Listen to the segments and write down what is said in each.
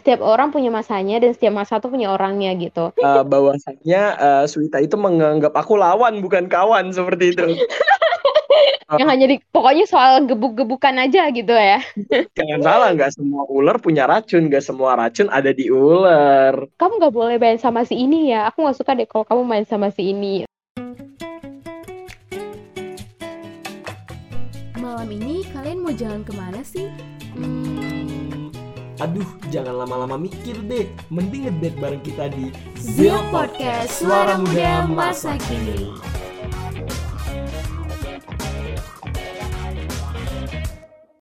setiap orang punya masanya dan setiap masa tuh punya orangnya gitu. Uh, bahwasanya uh, Suita itu menganggap aku lawan bukan kawan seperti itu. yang hanya di pokoknya soal gebuk-gebukan aja gitu ya. Jangan salah, nggak semua ular punya racun, nggak semua racun ada di ular. Kamu nggak boleh main sama si ini ya. Aku nggak suka deh kalau kamu main sama si ini. Malam ini kalian mau jalan ke mana sih? Aduh, jangan lama-lama mikir deh. Mending ngedate bareng kita di Zil Podcast Suara Muda Masa Kini.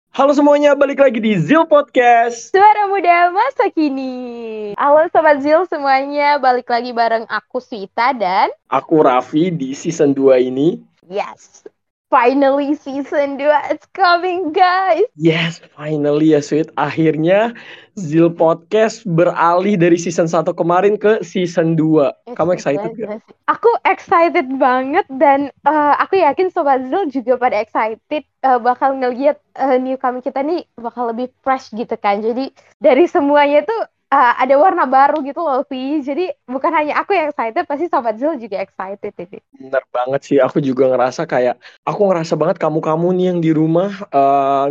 Halo semuanya, balik lagi di Zil Podcast. Suara muda masa kini. Halo Sobat Zil semuanya, balik lagi bareng aku Swita dan... Aku Raffi di season 2 ini. Yes, finally season 2 it's coming guys. Yes, finally ya Sweet. Akhirnya Zil Podcast beralih dari season 1 kemarin ke season 2. Kamu excited gak? Aku excited banget dan uh, aku yakin Sobat Zil juga pada excited uh, bakal ngeliat uh, new kami kita nih bakal lebih fresh gitu kan. Jadi dari semuanya tuh uh, ada warna baru gitu loh, Vi. Jadi bukan hanya aku yang excited, pasti Sobat Zul juga excited ini. Bener banget sih, aku juga ngerasa kayak, aku ngerasa banget kamu-kamu nih yang di rumah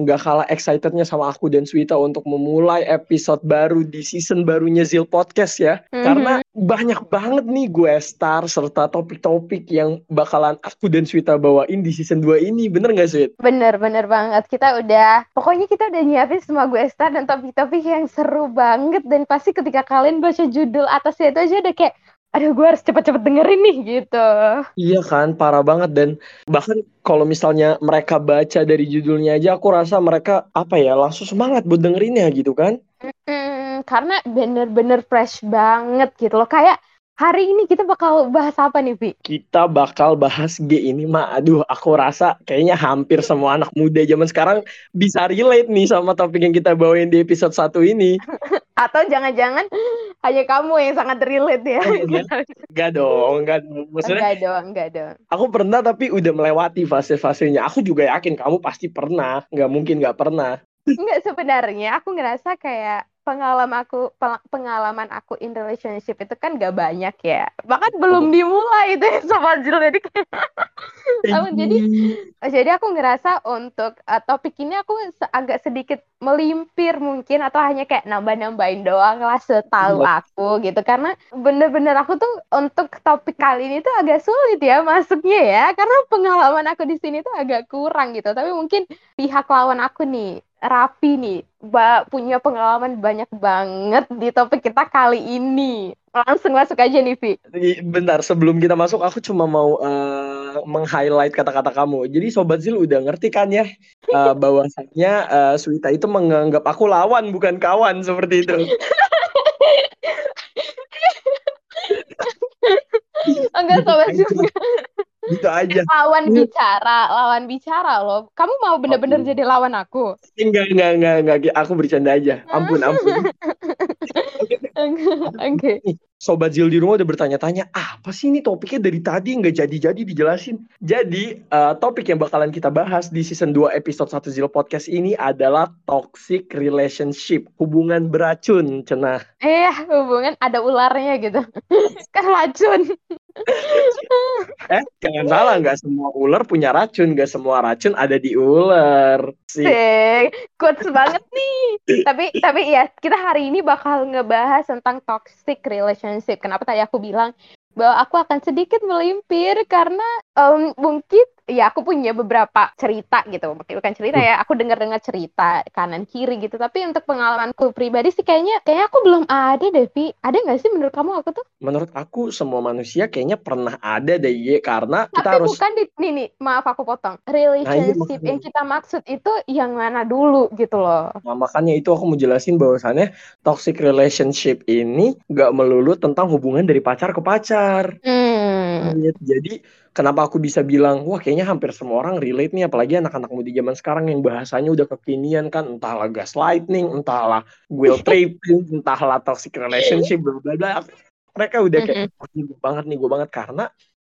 nggak uh, kalah excitednya sama aku dan Swita untuk memulai episode baru di season barunya Zil Podcast ya. Mm-hmm. Karena banyak banget nih gue star serta topik-topik yang bakalan aku dan Swita bawain di season 2 ini. Bener gak Swit? Bener, bener banget. Kita udah, pokoknya kita udah nyiapin semua gue star dan topik-topik yang seru banget dan pasti ketika kalian baca judul atasnya itu aja udah kayak aduh gue harus cepet-cepet dengerin nih gitu. Iya kan, parah banget dan bahkan kalau misalnya mereka baca dari judulnya aja aku rasa mereka apa ya langsung semangat buat dengerinnya gitu kan. Mm-mm, karena bener-bener fresh banget gitu loh kayak Hari ini kita bakal bahas apa nih, Vi? Kita bakal bahas G ini, mah. Aduh, aku rasa kayaknya hampir semua anak muda zaman sekarang bisa relate nih sama topik yang kita bawain di episode satu ini. Atau jangan-jangan hanya kamu yang sangat relate ya? enggak dong, enggak dong. Maksudnya, enggak dong, enggak dong. Aku pernah tapi udah melewati fase-fasenya. Aku juga yakin kamu pasti pernah. Enggak mungkin enggak pernah. Enggak sebenarnya, aku ngerasa kayak pengalaman aku pengalaman aku in relationship itu kan gak banyak ya. Bahkan belum dimulai itu ya sama Jul. Jadi jadi jadi aku ngerasa untuk uh, topik ini aku agak sedikit melimpir mungkin atau hanya kayak nambah-nambahin doang lah setahu iya. aku gitu. Karena bener-bener aku tuh untuk topik kali ini tuh agak sulit ya masuknya ya. Karena pengalaman aku di sini tuh agak kurang gitu. Tapi mungkin pihak lawan aku nih Rapi nih ba punya pengalaman banyak banget di topik kita kali ini. Langsung masuk aja nih, Vi. Bentar, sebelum kita masuk aku cuma mau uh, meng-highlight kata-kata kamu. Jadi Sobat Zil udah ngerti kan ya uh, bahwasannya uh, Suita itu menganggap aku lawan bukan kawan seperti itu. Enggak Sobat Zil gitu aja lawan bicara lawan bicara loh kamu mau bener-bener jadi lawan aku enggak enggak enggak enggak aku bercanda aja ampun ampun Oke. Okay. Sobat Zil di rumah udah bertanya-tanya, apa sih ini topiknya dari tadi nggak jadi-jadi dijelasin. Jadi, uh, topik yang bakalan kita bahas di season 2 episode 1 Zil Podcast ini adalah toxic relationship, hubungan beracun, cenah. Eh, hubungan ada ularnya gitu. kan racun. eh jangan salah nggak semua ular punya racun nggak semua racun ada di ular. Sih quotes banget nih. Tapi tapi ya kita hari ini bakal ngebahas tentang toxic relationship. Kenapa tadi aku bilang bahwa aku akan sedikit melimpir karena um, mungkin ya aku punya beberapa cerita gitu. Bukan cerita ya aku dengar dengar cerita kanan kiri gitu. Tapi untuk pengalamanku pribadi sih kayaknya kayaknya aku belum ada Devi ada nggak sih menurut kamu aku tuh menurut aku semua manusia kayaknya pernah ada deh ya karena tapi kita harus bukan di nih, nih maaf aku potong. Relationship nah, yang kita maksud itu yang mana dulu gitu loh. Nah, makanya itu aku mau jelasin bahwasannya toxic relationship ini nggak melulu tentang hubungan dari pacar ke pacar. Hmm. Jadi kenapa aku bisa bilang wah kayaknya hampir semua orang relate nih apalagi anak-anak muda zaman sekarang yang bahasanya udah kekinian kan entahlah gaslighting entahlah guilt tripping entahlah toxic relationship bla bla bla. Mereka udah kayak mm -hmm. gue banget nih gue banget. Karena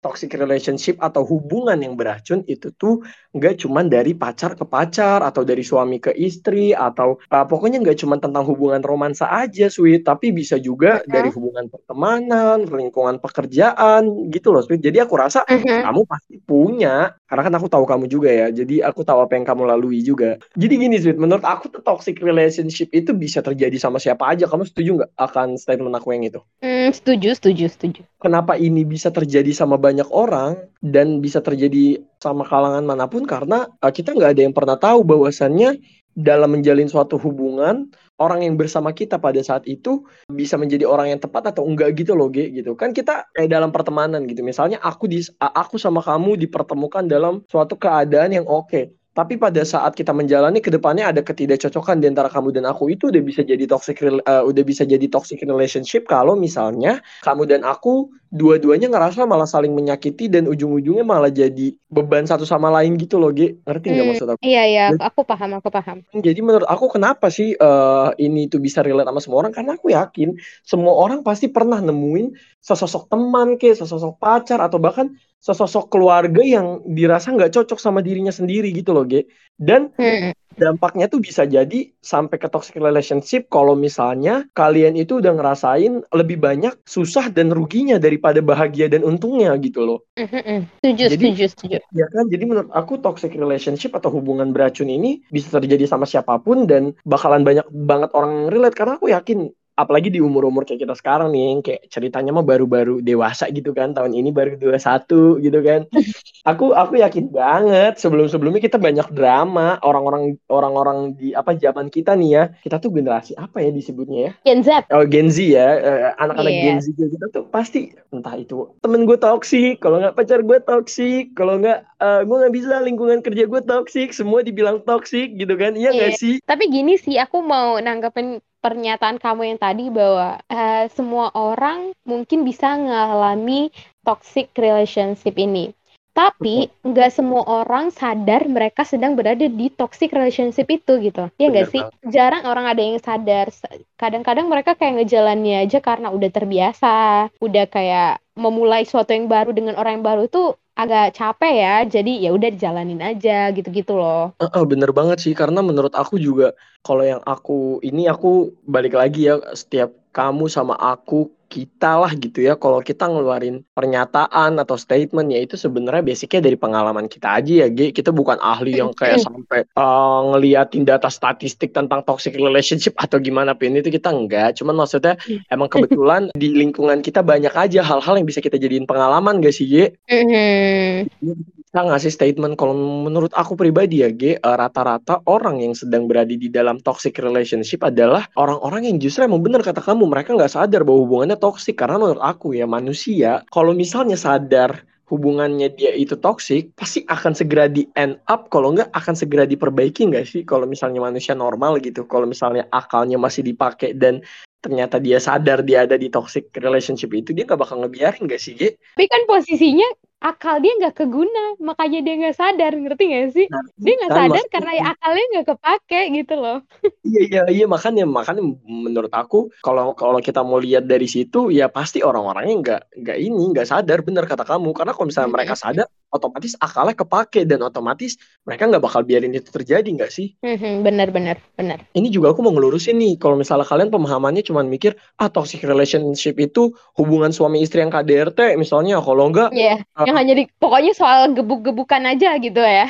toxic relationship atau hubungan yang beracun itu tuh nggak cuma dari pacar ke pacar atau dari suami ke istri atau uh, pokoknya nggak cuma tentang hubungan romansa aja sweet. Tapi bisa juga dari hubungan pertemanan lingkungan pekerjaan gitu loh sweet. Jadi aku rasa Mhm. kamu pasti punya karena kan aku tahu kamu juga ya. Jadi aku tahu apa yang kamu lalui juga. Jadi gini sweet menurut aku tuh toxic relationship itu bisa terjadi sama siapa aja. Kamu setuju nggak akan statement aku yang itu? Hmm, setuju, setuju, setuju. kenapa ini bisa terjadi sama banyak orang dan bisa terjadi sama kalangan mana pun karena uh, kita nggak ada yang pernah tahu bahwasannya dalam menjalin suatu hubungan orang yang bersama kita pada saat itu bisa menjadi orang yang tepat atau enggak gitu loh Ge gitu. Kan kita kayak dalam pertemanan gitu. Misalnya aku di aku sama kamu dipertemukan dalam suatu keadaan yang oke tapi pada saat kita menjalani ke depannya ada ketidakcocokan di antara kamu dan aku. Itu udah bisa jadi toxic uh, udah bisa jadi toxic relationship kalau misalnya kamu dan aku dua-duanya ngerasa malah saling menyakiti dan ujung-ujungnya malah jadi beban satu sama lain gitu loh Ge ngerti nggak Hmm, maksud aku? Iya, iya, aku paham, aku paham. jadi menurut aku kenapa sih eh, ini tuh bisa relate sama semua orang? Karena aku yakin semua orang pasti pernah nemuin sesosok teman ke sesosok pacar atau bahkan sesosok keluarga yang dirasa nggak cocok sama dirinya sendiri gitu loh Ge dan Hmm, dampaknya tuh bisa jadi sampai ke toxic relationship kalau misalnya kalian itu udah ngerasain lebih banyak susah dan ruginya daripada bahagia dan untungnya gitu loh hmm, hmm. Setuju, Jadi- setuju, setuju. Ya kan, jadi menurut aku toxic relationship atau hubungan beracun ini bisa terjadi sama siapa pun dan bakalan banyak banget orang relate karena aku yakin apalagi di umur-umur kayak kita sekarang nih yang kayak ceritanya mah baru-baru dewasa gitu kan tahun ini baru 21 gitu kan aku aku yakin banget sebelum-sebelumnya kita banyak drama orang-orang orang-orang di apa zaman kita nih ya kita tuh generasi apa ya disebutnya ya Gen Z. Oh Gen Z ya, eh, anak-anak Iya. Gen Z gitu tuh pasti entah itu temen gue toksik, kalau nggak pacar gue toksik, kalau nggak eh, gue nggak bisa lingkungan kerja gue toksik, semua dibilang toksik gitu kan, iya nggak Iya. sih? Tapi gini sih, aku mau nanggepin pernyataan kamu yang tadi bahwa eh, semua orang mungkin bisa mengalami toxic relationship ini. Tapi nggak semua orang sadar mereka sedang berada di toxic relationship itu gitu. Ya nggak sih? Jarang orang ada yang sadar. Kadang-kadang mereka kayak ngejalannya aja karena udah terbiasa, udah kayak memulai suatu yang baru dengan orang yang baru tuh agak capek ya. Jadi ya udah dijalanin aja gitu-gitu loh. Eh, eh, bener banget sih, karena menurut aku juga kalau yang aku ini aku balik lagi ya setiap kamu sama aku kita lah gitu ya. Kalau kita ngeluarin pernyataan atau statement ya itu sebenarnya basicnya dari pengalaman kita aja ya G. Kita bukan ahli yang kayak sampai uh, ngeliatin data statistik tentang toxic relationship atau gimana pun itu kita enggak. Cuman maksudnya emang kebetulan di lingkungan kita banyak aja hal-hal yang bisa kita jadiin pengalaman gak sih G? Mhm. Bisa ngasih statement kalau menurut aku pribadi ya G eh, rata-rata orang yang sedang berada di dalam toxic relationship adalah orang-orang yang justru emang bener kata kamu. Mereka nggak sadar bahwa hubungannya toxic. Karena menurut aku ya manusia kalau misalnya sadar hubungannya dia itu toxic pasti akan segera di end up. Kalau nggak akan segera diperbaiki nggak sih? Kalau misalnya manusia normal gitu. Kalau misalnya akalnya masih dipakai dan ternyata dia sadar dia ada di toxic relationship itu dia nggak bakal ngebiarin gak sih G? Tapi kan posisinya akal dia nggak keguna, makanya dia nggak sadar, ngerti nggak sih? Nah, Dia nggak kan sadar maksudnya- karena ya akalnya nggak kepake gitu loh. Iya iya iya makanya makanya menurut aku kalau kalau kita mau lihat dari situ ya pasti orang-orangnya nggak nggak ini nggak sadar bener kata kamu karena kalau misalnya mereka sadar otomatis akalnya kepake dan otomatis mereka nggak bakal biarin itu terjadi nggak sih Mhm, Bener bener bener. ini juga aku mau ngelurusin nih kalau misalnya kalian pemahamannya cuma mikir ah toxic relationship itu hubungan suami istri yang KDRT misalnya kalau enggak Iya, Ah. Yang hanya di pokoknya soal gebuk-gebukan aja gitu ya.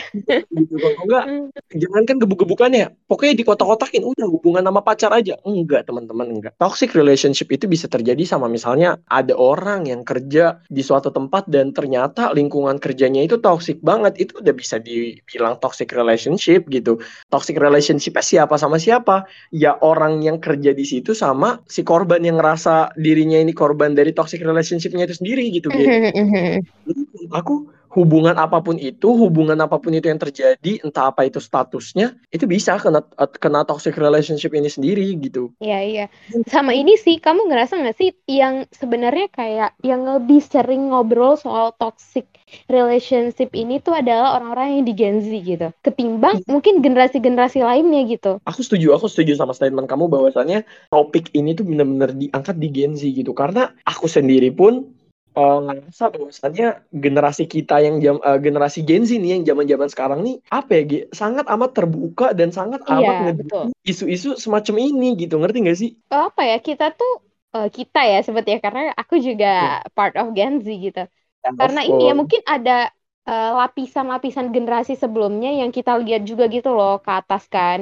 gitu kalau enggak jangan kan gebuk-gebukannya. Pokoknya di kotak-kotakin udah hubungan sama pacar aja. Enggak teman-teman enggak. Toxic relationship itu bisa terjadi sama misalnya ada orang yang kerja di suatu tempat dan ternyata lingkungan kerjanya itu toxic banget. Itu udah bisa dibilang toxic relationship gitu. Toxic relationship siapa sama siapa? Ya orang yang kerja di situ sama si korban yang ngerasa dirinya ini korban dari toxic relationshipnya itu sendiri gitu gitu aku hubungan apa pun itu, hubungan apa pun itu yang terjadi, entah apa itu statusnya, itu bisa kena kena toxic relationship ini sendiri gitu. Iya iya. Sama ini sih, kamu ngerasa nggak sih yang sebenarnya kayak yang lebih sering ngobrol soal toxic relationship ini tuh adalah orang-orang yang di Gen Z gitu. Ketimbang mungkin generasi-generasi lainnya gitu. Aku setuju, aku setuju sama statement kamu bahwasannya topik ini tuh benar-benar diangkat di Gen Z gitu. Karena aku sendiri pun eh, ngerasa bahwasannya generasi kita yang jam eh, generasi Gen Z nih yang zaman-zaman sekarang nih apa ya Ge? sangat amat terbuka dan sangat amat Iya, betul. isu-isu semacam ini gitu ngerti gak sih? Oh, apa ya kita tuh eh, kita ya sebetulnya karena aku juga part of Gen Z gitu. Of Karena ini ya mungkin ada lapisan-lapisan generasi sebelumnya yang kita lihat juga gitu loh ke atas kan.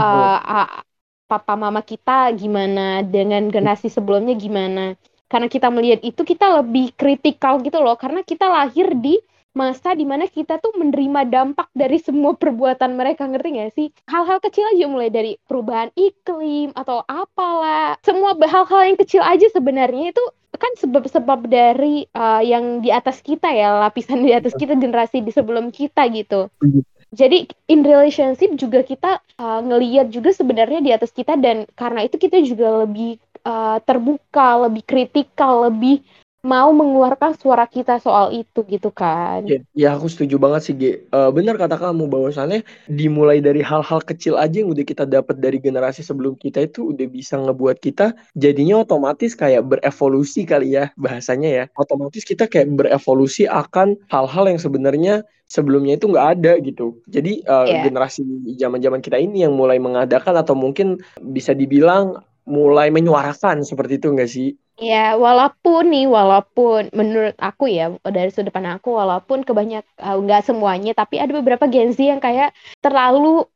A- papa mama kita gimana dengan generasi sebelumnya gimana. Karena kita melihat itu kita lebih kritikal gitu loh. Karena kita lahir di masa di mana kita tuh menerima dampak dari semua perbuatan mereka ngerti gak sih? Hal-hal kecil aja mulai dari perubahan iklim atau apalah. Semua hal-hal yang kecil aja sebenarnya itu kan sebab-sebab dari uh, yang di atas kita ya lapisan di atas kita generasi di sebelum kita gitu. Jadi in relationship juga kita uh, ngeliat juga sebenarnya di atas kita dan karena itu kita juga lebih uh, terbuka lebih kritikal lebih mau mengeluarkan suara kita soal itu gitu kan. Ya, ya aku setuju banget sih. Uh, benar kata kamu bahwasannya dimulai dari hal-hal kecil aja yang udah kita dapat dari generasi sebelum kita itu udah bisa ngebuat kita jadinya otomatis kayak berevolusi kali ya bahasanya ya. Otomatis kita kayak berevolusi akan hal-hal yang sebenarnya sebelumnya itu nggak ada gitu. Jadi uh, Yeah. generasi zaman-zaman kita ini yang mulai mengadakan atau mungkin bisa dibilang mulai menyuarakan seperti itu nggak sih? Ya, walaupun nih, walaupun menurut aku ya dari sudut pandang aku, walaupun kebanyak uh, nggak semuanya, tapi ada beberapa Gen Z yang kayak terlalu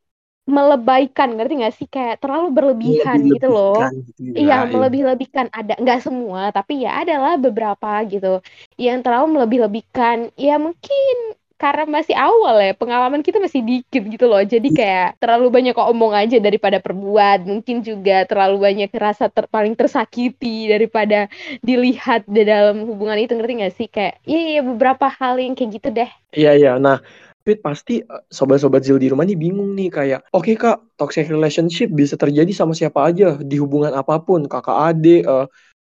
melebaikan, ngerti nggak sih? Kayak terlalu berlebihan gitu loh. Gitu ya, Iya, ya. melebih-lebihkan ada nggak semua, tapi ya adalah beberapa gitu yang terlalu melebih-lebihkan. Ya mungkin karena masih awal ya, pengalaman kita masih dikit gitu loh. Jadi kayak terlalu banyak omong aja daripada perbuat. Mungkin juga terlalu banyak rasa ter paling tersakiti daripada dilihat di dalam hubungan itu, ngerti nggak sih? Kayak iya, iya beberapa hal yang kayak gitu deh. Iya iya. Nah, Fit pasti eh, sobat-sobat Zil di rumah nih bingung nih kayak, oke kak, toxic relationship bisa terjadi sama siapa aja di hubungan apa pun, kakak adik, eh,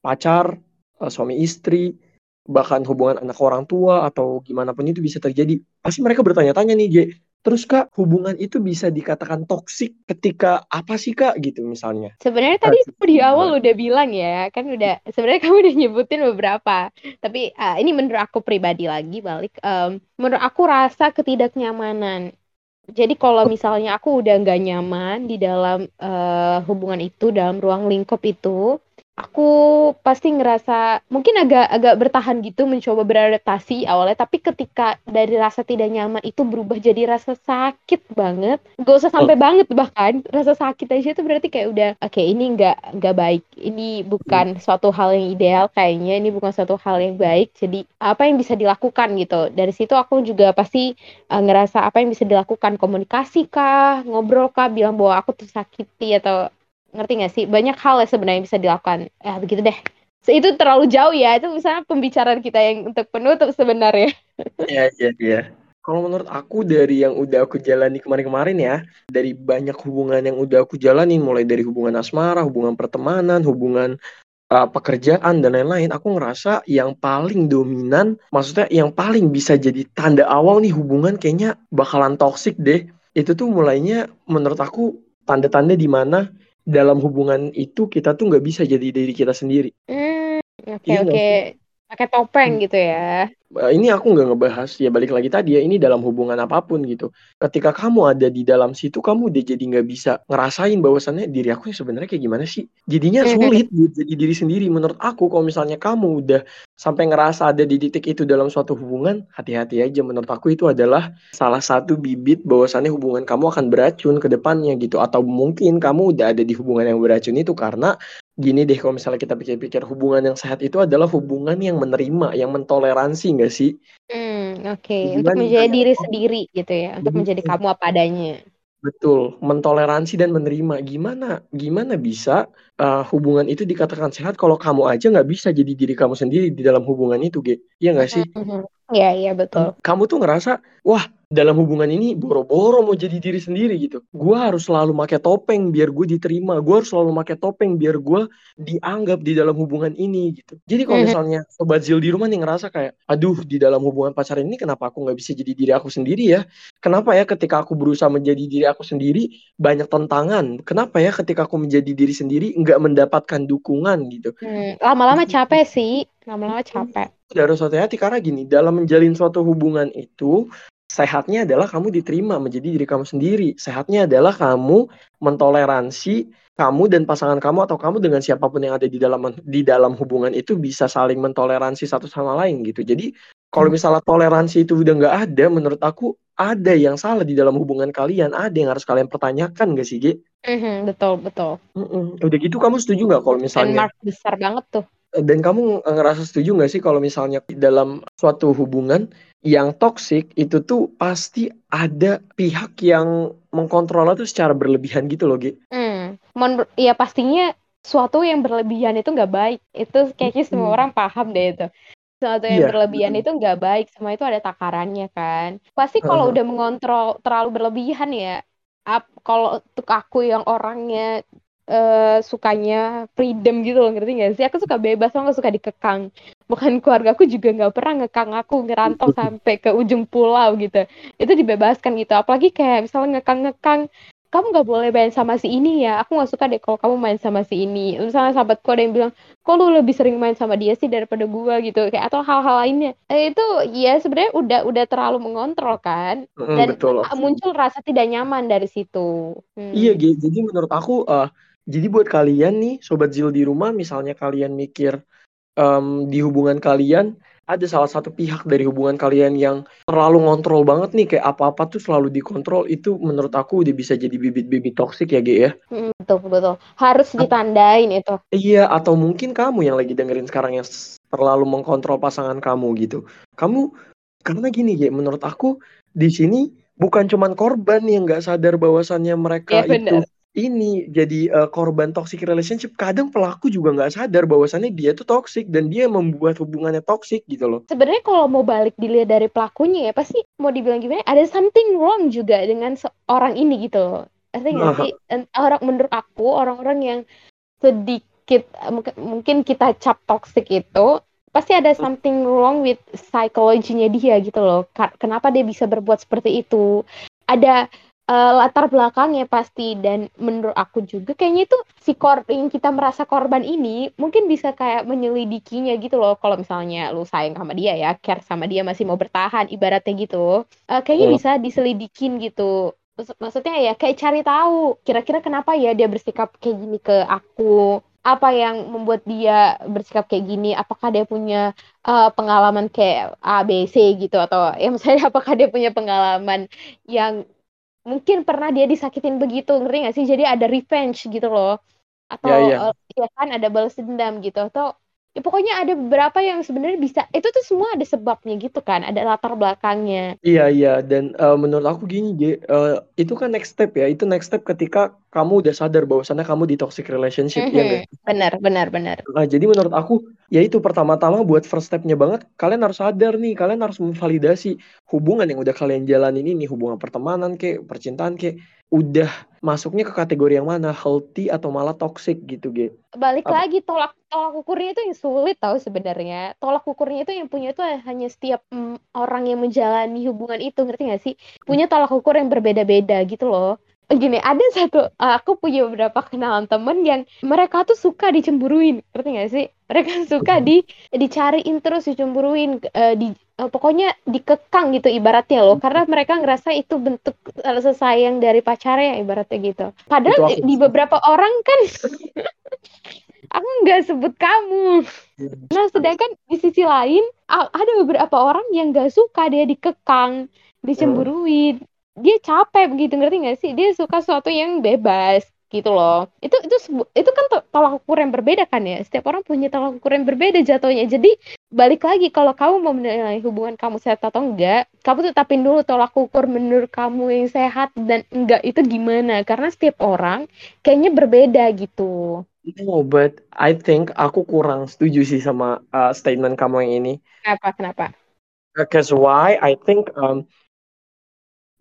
pacar, eh, suami istri, bahkan hubungan anak orang tua atau gimana pun itu bisa terjadi. Pasti mereka bertanya-tanya nih, J. Terus kak, hubungan itu bisa dikatakan toksik ketika apa sih kak gitu misalnya? Sebenarnya tadi aku di gimana? awal udah bilang ya, kan udah sebenarnya kamu udah nyebutin beberapa. Tapi ah, ini menurut aku pribadi lagi balik, em, menurut aku rasa ketidaknyamanan. Jadi kalau misalnya aku udah nggak nyaman di dalam eh, hubungan itu, dalam ruang lingkup itu, aku pasti ngerasa mungkin agak agak bertahan gitu mencoba beradaptasi awalnya, tapi ketika dari rasa tidak nyaman itu berubah jadi rasa sakit banget, gak usah sampai banget bahkan rasa sakit aja itu berarti kayak udah oke ini nggak nggak baik, ini bukan suatu hal yang ideal kayaknya, ini bukan suatu hal yang baik, jadi apa yang bisa dilakukan gitu. Dari situ aku juga pasti uh, ngerasa apa yang bisa dilakukan. Komunikasi kah? Ngobrol kah? Bilang bahwa aku tersakiti atau ngerti nggak sih? Banyak hal yang sebenarnya bisa dilakukan. Ya begitu deh. Itu terlalu jauh ya. Itu misalnya pembicaraan kita yang untuk penutup sebenarnya. Iya, iya, iya. Kalau menurut aku dari yang udah aku jalani kemarin-kemarin ya, dari banyak hubungan yang udah aku jalani, mulai dari hubungan asmara, hubungan pertemanan, hubungan uh, pekerjaan dan lain-lain, aku ngerasa yang paling dominan, maksudnya yang paling bisa jadi tanda awal nih hubungan kayaknya bakalan toksik deh. Itu tuh mulainya menurut aku tanda-tanda di mana dalam hubungan itu kita tuh nggak bisa jadi diri kita sendiri. hmm oke Iya oke. pakai topeng gitu ya ini aku nggak ngebahas ya balik lagi tadi ya ini dalam hubungan apa pun gitu. Ketika kamu ada di dalam situ kamu udah jadi nggak bisa ngerasain bahwasannya diri aku yang sebenarnya kayak gimana sih? Jadinya sulit jadi diri sendiri. Menurut aku kalau misalnya kamu udah sampai ngerasa ada di titik itu dalam suatu hubungan hati-hati aja. Menurut aku itu adalah salah satu bibit bahwasannya hubungan kamu akan beracun ke depannya gitu. Atau mungkin kamu udah ada di hubungan yang beracun itu karena gini deh kalau misalnya kita pikir-pikir hubungan yang sehat itu adalah hubungan yang menerima yang mentoleransi nggak sih? Hmm oke. Hubungan untuk menjadi kayak, diri sendiri gitu ya untuk menjadi betul kamu apa adanya. Betul mentoleransi dan menerima. Gimana gimana bisa uh, hubungan itu dikatakan sehat kalau kamu aja nggak bisa jadi diri kamu sendiri di dalam hubungan itu Ge. Iya nggak sih? Mhm. Iya iya betul. Kamu tuh ngerasa wah dalam hubungan ini boro-boro mau jadi diri sendiri gitu. Gua harus selalu pakai topeng biar gue diterima gua harus selalu pakai topeng biar gua dianggap di dalam hubungan ini gitu. Jadi kalau Mhm. misalnya sobat Zil di rumah nih ngerasa kayak aduh di dalam hubungan pacaran ini kenapa aku nggak bisa jadi diri aku sendiri ya? Kenapa ya ketika aku berusaha menjadi diri aku sendiri banyak tantangan kenapa ya ketika aku menjadi diri sendiri nggak mendapatkan dukungan gitu Hmm, lama-lama capek sih lama-lama capek harus hati-hati karena gini, dalam menjalin suatu hubungan itu sehatnya adalah kamu diterima menjadi diri kamu sendiri. Sehatnya adalah kamu mentoleransi kamu dan pasangan kamu atau kamu dengan siapa pun yang ada di dalam di dalam hubungan itu bisa saling mentoleransi satu sama lain gitu. Jadi kalau misalnya toleransi itu udah nggak ada, menurut aku ada yang salah di dalam hubungan kalian, ada yang harus kalian pertanyakan gak sih, Ge? Mhm, betul, betul. Mm-mm. Udah gitu kamu setuju nggak kalau Dan misalnya mark besar banget tuh. dan kamu ngerasa setuju nggak sih kalau misalnya dalam suatu hubungan yang toksik itu tuh pasti ada pihak yang mengkontrol itu secara berlebihan gitu loh, Ge? Hmm, menur- ya pastinya suatu yang berlebihan itu nggak baik. Itu kayaknya semua Mm-mm. orang paham deh itu. Sesuatu yang Iya. berlebihan itu nggak baik. Semua itu ada takarannya kan. Pasti kalau Heeh. udah mengontrol terlalu berlebihan ya. Ap, kalau untuk aku yang orangnya eh, sukanya freedom gitu loh, ngerti gak sih? Aku suka bebas, aku suka dikekang. Bukan keluarga aku juga nggak pernah ngekang aku ngerantau sampai ke ujung pulau gitu. Itu dibebaskan gitu. Apalagi kayak misalnya ngekang-ngekang kamu nggak boleh main sama si ini ya. Aku nggak suka deh kalau kamu main sama si ini. Misalnya sahabatku ada yang bilang kok lu lebih sering main sama dia sih daripada gua? Gitu. Kayak atau hal-hal lainnya. Eh, itu ya sebenarnya udah udah terlalu mengontrol kan. Mm, dan betul. uh, muncul rasa tidak nyaman dari situ. Hmm. Iya. Jadi menurut aku, eh jadi buat kalian nih, Sobat Zil di rumah, misalnya kalian mikir em, di hubungan kalian, ada salah satu pihak dari hubungan kalian yang terlalu ngontrol banget nih, kayak apa-apa tuh selalu dikontrol, itu menurut aku udah bisa jadi bibit-bibit toksik ya, Ge ya. Betul betul harus ditandain itu Iya, atau mungkin kamu yang lagi dengerin sekarang yang terlalu mengkontrol pasangan kamu gitu. Kamu, karena gini, Ge, menurut aku di sini bukan cuman korban yang nggak sadar bahwasannya mereka ya itu ini jadi eh, korban toxic relationship kadang pelaku juga nggak sadar bahwasannya dia tuh toxic dan dia membuat hubungannya toxic gitu loh. Sebenarnya kalau mau balik dilihat dari pelakunya ya pasti mau dibilang gimana ada something wrong juga dengan seorang ini gitu loh. Ngerti nggak Nah. sih? Orang menurut aku orang-orang yang sedikit eh, mungkin kita cap toxic itu pasti ada something wrong with psychology-nya dia gitu loh. Kenapa dia bisa berbuat seperti itu? Ada eh, latar belakangnya pasti. Dan menurut aku juga kayaknya itu si kor yang kita merasa korban ini mungkin bisa kayak menyelidikinya gitu loh. Kalau misalnya lu sayang sama dia ya care sama dia masih mau bertahan ibaratnya gitu. Eh, kayaknya Hmm. bisa diselidikin gitu. Maksud- maksudnya ya kayak cari tahu kira-kira kenapa ya dia bersikap kayak gini ke aku. Apa yang membuat dia bersikap kayak gini? Apakah dia punya eh, pengalaman kayak A B C gitu? Atau ya misalnya apakah dia punya pengalaman yang mungkin pernah dia disakitin begitu ngerti gak sih? Jadi ada revenge gitu loh. Atau Ya, ya. ya kan ada balas dendam gitu. Atau ya pokoknya ada beberapa yang sebenarnya bisa itu tuh semua ada sebabnya gitu kan ada latar belakangnya. Iya iya dan eh, menurut aku gini Ge, eh, itu kan next step ya itu next step ketika kamu udah sadar bahwasannya kamu di toxic relationship ya nggak? Mhm, benar benar benar. Nah, jadi menurut aku ya itu pertama-tama buat first stepnya banget kalian harus sadar nih kalian harus memvalidasi hubungan yang udah kalian jalanin ini hubungan pertemanan kek percintaan kek udah masuknya ke kategori yang mana? Healthy atau malah toxic gitu Ge. balik Apa? lagi tolak tolak ukurnya itu yang sulit tahu sebenarnya. Tolak ukurnya itu yang punya itu hanya setiap mm, orang yang menjalani hubungan itu ngerti gak sih? Punya tolak ukur yang berbeda-beda gitu loh. Gini ada satu aku punya beberapa kenalan temen yang mereka tuh suka dicemburuin ngerti gak sih? Mereka suka di dicariin terus dicemburuin eh, di eh, pokoknya dikekang gitu ibaratnya loh karena mereka ngerasa itu bentuk rasa sayang dari pacarnya ibaratnya gitu. Padahal di beberapa orang kan aku nggak sebut kamu. Nah sedangkan di sisi lain ada beberapa orang yang nggak suka dia dikekang dicemburuin. Dia capek begitu ngerti nggak sih? Dia suka sesuatu yang bebas gitu loh. Itu itu itu kan to- tolak ukur yang berbeda kan ya? Setiap orang punya tolak ukur yang berbeda jatuhnya. Jadi balik lagi kalau kamu mau menilai hubungan kamu sehat atau enggak kamu tetapin dulu tolak ukur menurut kamu yang sehat dan enggak itu gimana. Karena setiap orang kayaknya berbeda gitu. No, but I think aku kurang setuju sih sama uh, statement kamu yang ini. kenapa? Kenapa? Because why? I think um,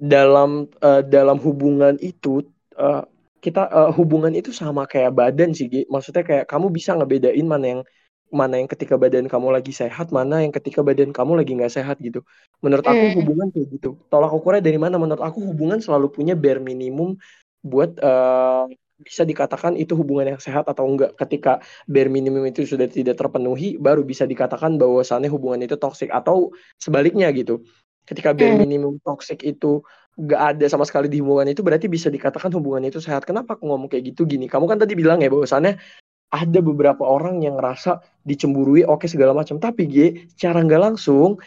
dalam uh, dalam hubungan itu uh, kita uh, hubungan itu sama kayak badan sih, Gi. Maksudnya kayak kamu bisa ngebedain mana yang mana yang ketika badan kamu lagi sehat, mana yang ketika badan kamu lagi nggak sehat gitu. Menurut aku Hmm. hubungan kayak gitu. Tolak ukurnya dari mana? Menurut aku hubungan selalu punya bare minimum buat uh, bisa dikatakan itu hubungan yang sehat atau enggak. Ketika bare minimum itu sudah tidak terpenuhi, baru bisa dikatakan bahwasannya hubungan itu toksik atau sebaliknya gitu. Ketika bare Hmm. minimum toksik itu nggak ada sama sekali di hubungan itu, berarti bisa dikatakan hubungan itu sehat. Kenapa aku ngomong kayak gitu gini? Kamu kan tadi bilang ya bahwasannya ada beberapa orang yang ngerasa dicemburui, oke segala macam. Tapi G, secara nggak langsung,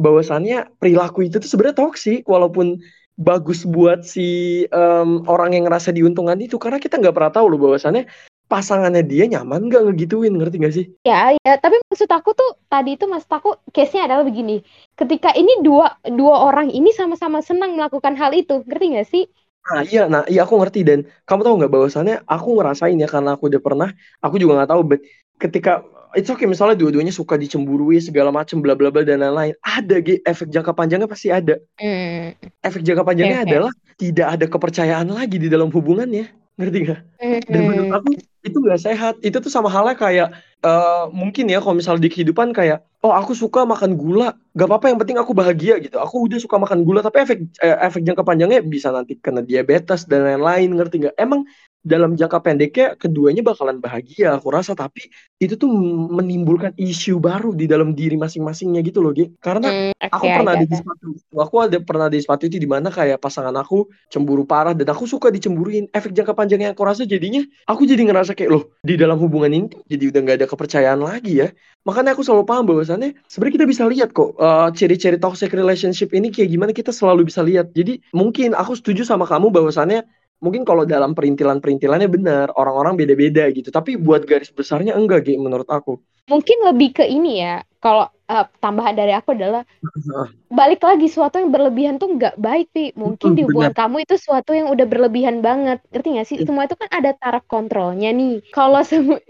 bahwasannya perilaku itu tuh sebenarnya toksik, walaupun bagus buat si em, orang yang ngerasa diuntungkan itu, karena kita nggak pernah tahu loh bahwasannya pasangannya dia nyaman nggak ngegituin, ngerti nggak sih? Ya, ya, tapi maksud aku tuh tadi itu maksud aku case-nya adalah begini. Ketika ini dua dua orang ini sama-sama senang melakukan hal itu, ngerti nggak sih? Nah, iya, nah, iya aku ngerti dan kamu tahu nggak bahwasannya aku ngerasain ya karena aku udah pernah, aku juga nggak tahu, but ketika it's okay misalnya dua-duanya suka dicemburui segala macem bla bla bla dan lain-lain, ada G, efek jangka panjangnya pasti ada. Hmm. Efek jangka panjangnya oke. adalah tidak ada kepercayaan lagi di dalam hubungannya, ngerti nggak? Dan menurut aku itu nggak sehat. Itu tuh sama halnya kayak eh, mungkin ya kalau misalnya di kehidupan kayak oh aku suka makan gula, gak apa-apa yang penting aku bahagia gitu. Aku udah suka makan gula tapi efek eh, efek jangka panjangnya bisa nanti kena diabetes dan lain-lain ngerti nggak? Emang dalam jangka pendeknya keduanya bakalan bahagia aku rasa tapi itu tuh menimbulkan isu baru di dalam diri masing-masingnya gitu loh Gi. Karena Hmm, Aku oke, pernah ada di sepatu. Aku ada pernah di sepatu itu di mana kayak pasangan aku cemburu parah dan aku suka dicemburuin. Efek jangka panjangnya aku rasa jadinya aku jadi ngerasa kayak loh di dalam hubungan ini jadi udah nggak ada kepercayaan lagi ya. Makanya aku selalu paham bahwasannya sebenarnya kita bisa lihat kok eh, ciri-ciri toxic relationship ini kayak gimana kita selalu bisa lihat. Jadi mungkin aku setuju sama kamu bahwasannya mungkin kalau dalam perintilan-perintilannya benar orang-orang beda-beda gitu. Tapi buat garis besarnya enggak gitu menurut aku. Mungkin lebih ke ini ya. Kalau eh, tambahan dari aku adalah balik lagi suatu yang berlebihan tuh nggak baik pi mungkin di hubungan kamu itu suatu yang udah berlebihan banget ngerti nggak sih Iya. semua itu kan ada taraf kontrolnya nih kalau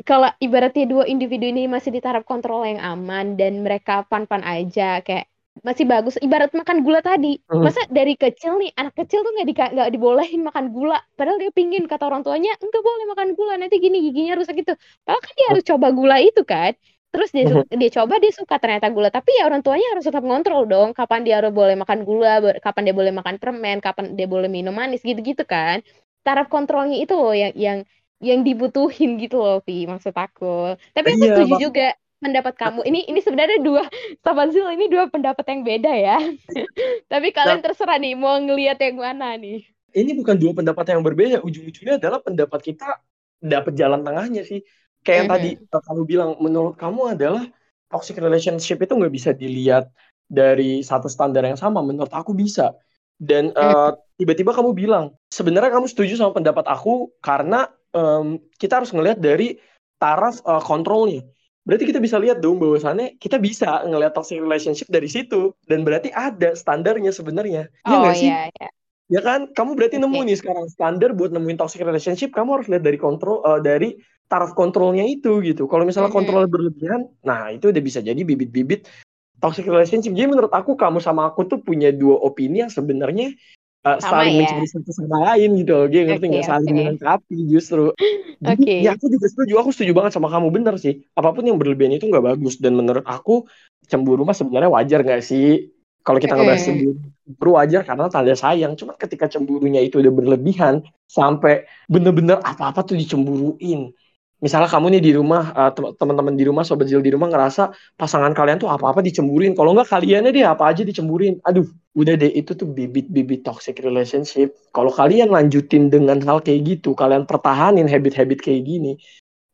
kalau ibaratnya dua individu ini masih di taraf kontrol yang aman dan mereka pan-pan aja kayak masih bagus. Ibarat makan gula tadi. Mm. masa dari kecil nih anak kecil tuh nggak dika- nggak dibolehin makan gula. Padahal dia pingin kata orang tuanya enggak boleh makan gula nanti gini giginya rusak gitu. Padahal kan dia harus coba gula itu kan. Terus dia su- dia coba dia suka ternyata gula. Tapi ya orang tuanya harus tetap ngontrol dong kapan dia harus boleh makan gula kapan dia boleh makan permen kapan dia boleh minum manis gitu-gitu kan. Taraf kontrolnya itu loh yang yang yang dibutuhin gitu loh Vi maksud aku. Tapi aku Iya, setuju juga pendapat kamu ini ini sebenarnya dua Zil ini dua pendapat yang beda ya tapi kalian terserah nih mau ngelihat yang mana nih ini bukan dua pendapat yang berbeda. Ujung-ujungnya adalah pendapat kita dapat jalan tengahnya sih. Kayak yang Mhm. tadi uh, kamu bilang, menurut kamu adalah toxic relationship itu nggak bisa dilihat dari satu standar yang sama. Menurut aku bisa. Dan uh, tiba-tiba kamu bilang, sebenarnya kamu setuju sama pendapat aku karena um, kita harus ngelihat dari taraf uh, kontrolnya. Berarti kita bisa lihat dong bahwasannya kita bisa ngelihat toxic relationship dari situ dan berarti ada standarnya sebenarnya. Iya oh nggak sih? iya iya Ya kan, kamu berarti nemu Oke. nih sekarang standar buat nemuin toxic relationship, kamu harus lihat dari kontrol eh, dari taraf kontrolnya itu gitu. Kalau misalnya Mhm. kontrolnya berlebihan, nah itu udah bisa jadi bibit-bibit toxic relationship. Jadi menurut aku kamu sama aku tuh punya dua opini yang sebenarnya eh, Sama saling ya. mencari satu sama lain gitu loh. Dia ngerti nggak saling oke. melengkapi justru. Oke. ya aku juga setuju, aku setuju banget sama kamu bener sih. Apa pun yang berlebihan itu nggak bagus dan menurut aku cemburu mah sebenarnya wajar nggak sih? Kalau kita ngebahas Mm. cemburu, cemburu wajar karena tanda sayang. Cuma ketika cemburunya itu udah berlebihan sampai bener-bener apa-apa tuh dicemburuin. Misalnya kamu nih di rumah, tem- teman-teman di rumah, sobat Zil di rumah ngerasa pasangan kalian tuh apa-apa dicemburuin. Kalau nggak kaliannya deh apa aja dicemburuin. Aduh, udah deh itu tuh bibit-bibit toxic relationship. Kalau kalian lanjutin dengan hal kayak gitu, kalian pertahanin habit-habit kayak gini,